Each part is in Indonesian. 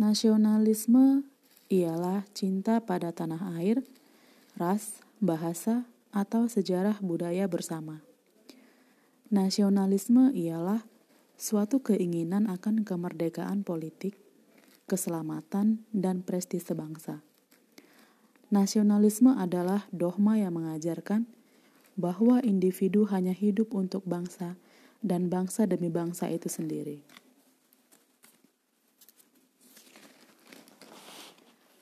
Nasionalisme ialah cinta pada tanah air, ras, bahasa, atau sejarah budaya bersama. Nasionalisme ialah suatu keinginan akan kemerdekaan politik, keselamatan, dan prestise bangsa. Nasionalisme adalah dogma yang mengajarkan bahwa individu hanya hidup untuk bangsa dan bangsa demi bangsa itu sendiri.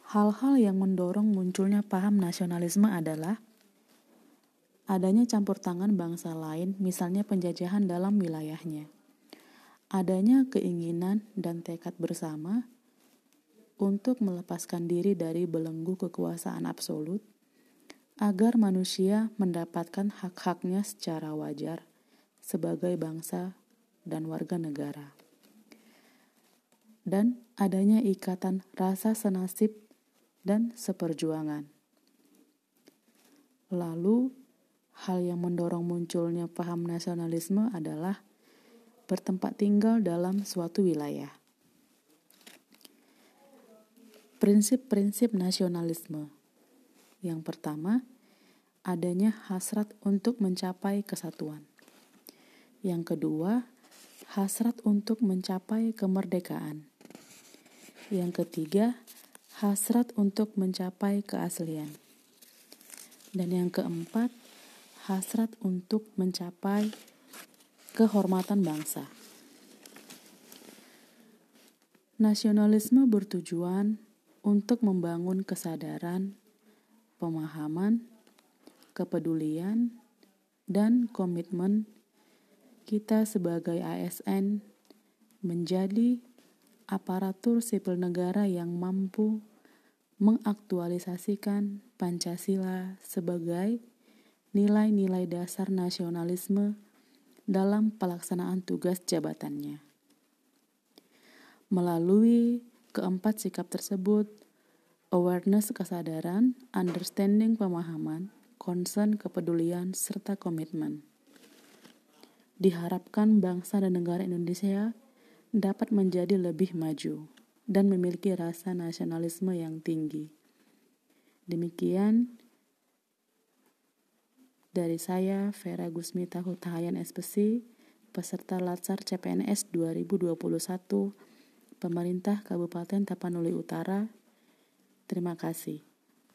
Hal-hal yang mendorong munculnya paham nasionalisme adalah adanya campur tangan bangsa lain, misalnya penjajahan dalam wilayahnya, adanya keinginan dan tekad bersama untuk melepaskan diri dari belenggu kekuasaan absolut, agar manusia mendapatkan hak-haknya secara wajar sebagai bangsa dan warga negara, dan adanya ikatan rasa senasib dan seperjuangan. Lalu, hal yang mendorong munculnya paham nasionalisme adalah bertempat tinggal dalam suatu wilayah. Prinsip-prinsip nasionalisme yang pertama, adanya hasrat untuk mencapai kesatuan. Yang kedua, hasrat untuk mencapai kemerdekaan. Yang ketiga, hasrat untuk mencapai keaslian. Dan yang keempat, hasrat untuk mencapai kehormatan bangsa. Nasionalisme bertujuan untuk membangun kesadaran, pemahaman, kepedulian, dan komitmen kita sebagai ASN menjadi aparatur sipil negara yang mampu mengaktualisasikan Pancasila sebagai nilai-nilai dasar nasionalisme dalam pelaksanaan tugas jabatannya. Melalui keempat sikap tersebut, awareness kesadaran, understanding pemahaman, concern kepedulian, serta komitmen. Diharapkan bangsa dan negara Indonesia dapat menjadi lebih maju dan memiliki rasa nasionalisme yang tinggi. Demikian dari saya, Vera Gusmita Hutahayan SPC, peserta Latsar CPNS 2021, Pemerintah Kabupaten Tapanuli Utara. Terima kasih.